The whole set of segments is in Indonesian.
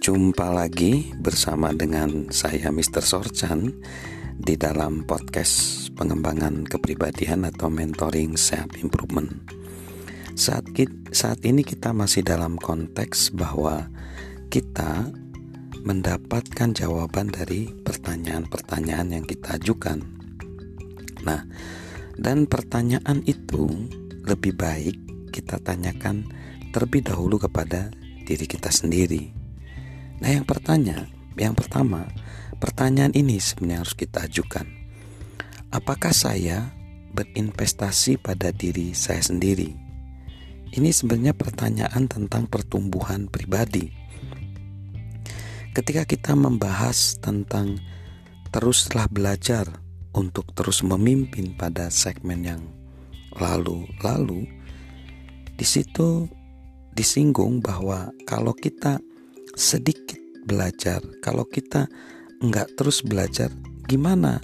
Jumpa lagi bersama dengan saya Mr. Sorchan di dalam podcast pengembangan kepribadian atau mentoring self improvement. Saat saat ini kita masih dalam konteks bahwa kita mendapatkan jawaban dari pertanyaan-pertanyaan yang kita ajukan. Nah, dan pertanyaan itu lebih baik kita tanyakan terlebih dahulu kepada diri kita sendiri. Nah, yang pertanyaan, yang pertama, pertanyaan ini sebenarnya harus kita ajukan. Apakah saya berinvestasi pada diri saya sendiri? Ini sebenarnya pertanyaan tentang pertumbuhan pribadi. Ketika kita membahas tentang teruslah belajar untuk terus memimpin pada segmen yang lalu-lalu, di situ disinggung bahwa kalau kita sedikit belajar, kalau kita nggak terus belajar, gimana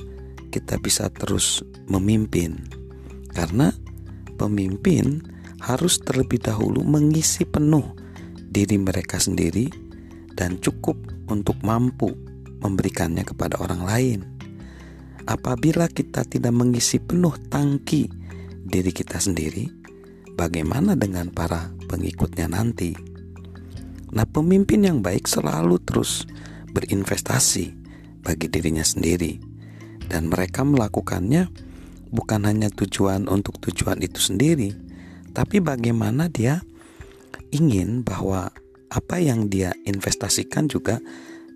kita bisa terus memimpin? Karena pemimpin harus terlebih dahulu mengisi penuh diri mereka sendiri dan cukup untuk mampu memberikannya kepada orang lain. Apabila kita tidak mengisi penuh tangki diri kita sendiri, bagaimana dengan para pengikutnya nanti? Nah, pemimpin yang baik selalu terus berinvestasi bagi dirinya sendiri, dan mereka melakukannya bukan hanya tujuan untuk tujuan itu sendiri, tapi bagaimana dia ingin bahwa apa yang dia investasikan juga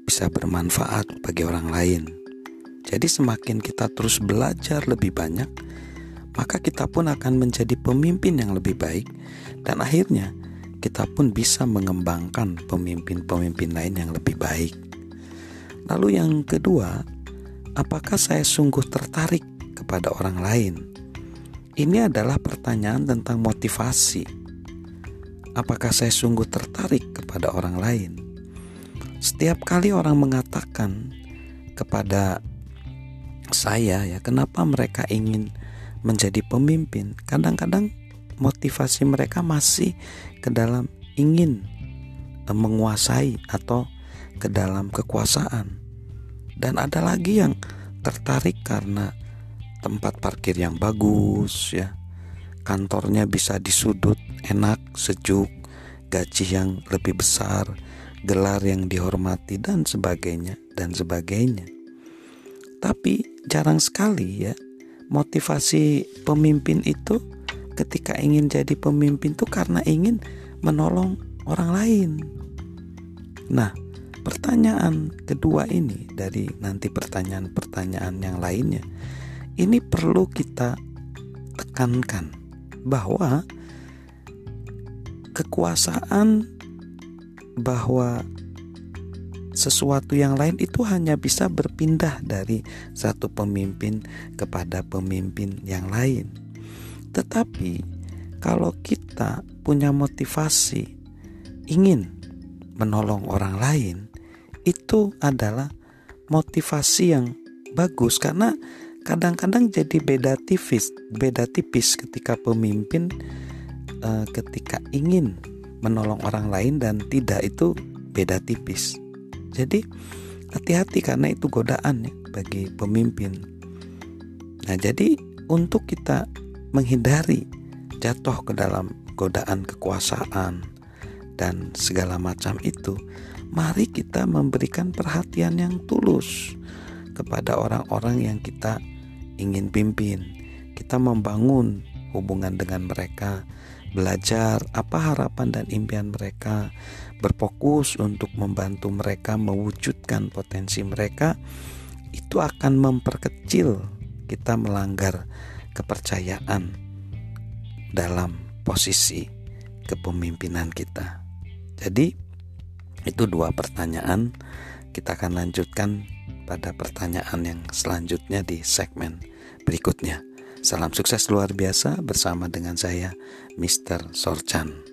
bisa bermanfaat bagi orang lain. Jadi, semakin kita terus belajar lebih banyak maka kita pun akan menjadi pemimpin yang lebih baik, dan akhirnya kita pun bisa mengembangkan pemimpin-pemimpin lain yang lebih baik. Lalu, yang kedua, apakah saya sungguh tertarik kepada orang lain? Ini adalah pertanyaan tentang motivasi. Apakah saya sungguh tertarik kepada orang lain? Setiap kali orang mengatakan kepada saya, ya, kenapa mereka ingin menjadi pemimpin, kadang-kadang motivasi mereka masih ke dalam ingin eh, menguasai atau ke dalam kekuasaan. Dan ada lagi yang tertarik karena tempat parkir yang bagus ya. Kantornya bisa di sudut enak, sejuk, gaji yang lebih besar, gelar yang dihormati dan sebagainya dan sebagainya. Tapi jarang sekali ya motivasi pemimpin itu ketika ingin jadi pemimpin itu karena ingin menolong orang lain. Nah, pertanyaan kedua ini dari nanti pertanyaan-pertanyaan yang lainnya ini perlu kita tekankan bahwa kekuasaan bahwa sesuatu yang lain itu hanya bisa berpindah dari satu pemimpin kepada pemimpin yang lain. Tetapi kalau kita punya motivasi ingin menolong orang lain, itu adalah motivasi yang bagus karena kadang-kadang jadi beda tipis, beda tipis ketika pemimpin uh, ketika ingin menolong orang lain dan tidak itu beda tipis. Jadi hati-hati karena itu godaan ya bagi pemimpin. Nah, jadi untuk kita menghindari jatuh ke dalam godaan kekuasaan dan segala macam itu, mari kita memberikan perhatian yang tulus kepada orang-orang yang kita ingin pimpin. Kita membangun hubungan dengan mereka belajar apa harapan dan impian mereka, berfokus untuk membantu mereka mewujudkan potensi mereka, itu akan memperkecil kita melanggar kepercayaan dalam posisi kepemimpinan kita. Jadi, itu dua pertanyaan. Kita akan lanjutkan pada pertanyaan yang selanjutnya di segmen berikutnya. Salam sukses luar biasa bersama dengan saya, Mr. Sorchan.